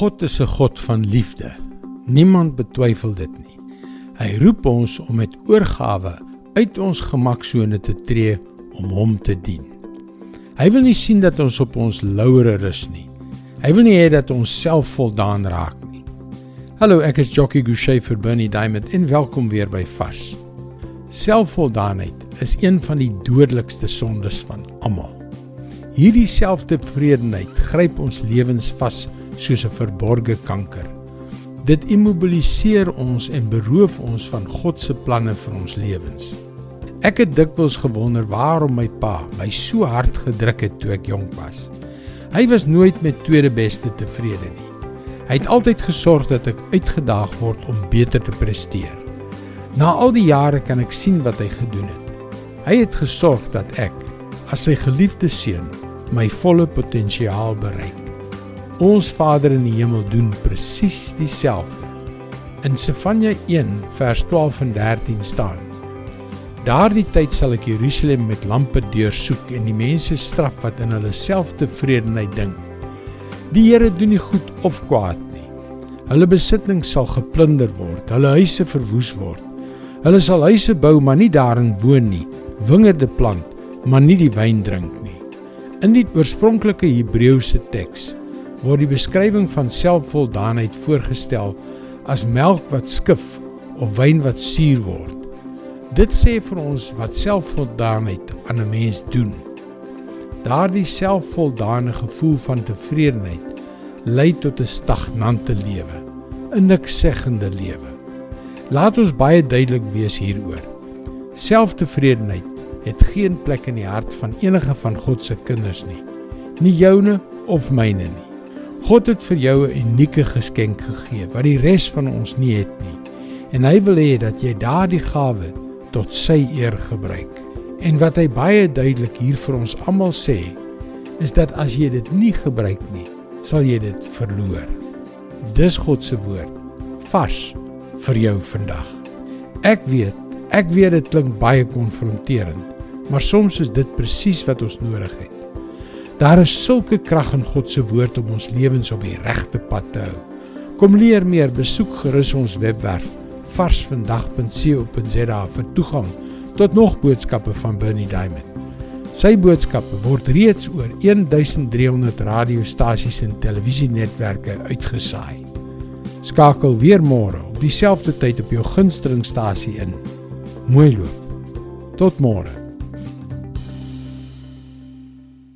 God is 'n God van liefde. Niemand betwyfel dit nie. Hy roep ons om met oorgawe uit ons gemaksone te tree om hom te dien. Hy wil nie sien dat ons op ons laure rus nie. Hy wil nie hê dat ons selfvoldaan raak nie. Hallo, ek is Jockey Gouchee vir Bernie Diamond en welkom weer by Vars. Selfvoldaanheid is een van die dodelikste sondes van almal. Hierdie selftevredenheid gryp ons lewens vas soos 'n verborgde kanker. Dit immobiliseer ons en beroof ons van God se planne vir ons lewens. Ek het dikwels gewonder waarom my pa my so hard gedruk het toe ek jonk was. Hy was nooit met tweede beste tevrede nie. Hy het altyd gesorg dat ek uitgedaag word om beter te presteer. Na al die jare kan ek sien wat hy gedoen het. Hy het gesorg dat ek as sy geliefde seun my volle potensiaal bereik. Ons Vader in die hemel doen presies dieselfde. In Sefanja 1 vers 12 en 13 staan: Daardie tyd sal ek Jerusalem met lampe deursoek en die mense straf wat in hulle selftevredenheid dink. Die Here doen nie goed of kwaad nie. Hulle besittings sal geplunder word, hulle huise verwoes word. Hulle sal huise bou maar nie daarin woon nie, wingerde plant maar nie die wyn drink nie. In die oorspronklike Hebreëse teks word die beskrywing van selfvoldaanheid voorgestel as melk wat skif of wyn wat suur word. Dit sê vir ons wat selfvoldaanheid aan 'n mens doen. Daardie selfvoldane gevoel van tevredenheid lei tot 'n stagnante lewe, 'n niksseggende lewe. Laat ons baie duidelik wees hieroor. Selftevredenheid het geen plek in die hart van enige van God se kinders nie. Nie joune of myne nie. God het vir jou 'n unieke geskenk gegee wat die res van ons nie het nie. En hy wil hê dat jy daardie gawe tot sy eer gebruik. En wat hy baie duidelik hier vir ons almal sê, is dat as jy dit nie gebruik nie, sal jy dit verloor. Dis God se woord vars vir jou vandag. Ek weet, ek weet dit klink baie konfronterend, maar soms is dit presies wat ons nodig het. Daar is sulke krag in God se woord om ons lewens op die regte pad te hou. Kom leer meer, besoek gerus ons webwerf varsvandag.co.za vir toegang tot nog boodskappe van Bernie Diamond. Sy boodskappe word reeds oor 1300 radiostasies en televisienetwerke uitgesaai. Skakel weer môre op dieselfde tyd op jou gunstelingstasie in. Mooi loop. Tot môre.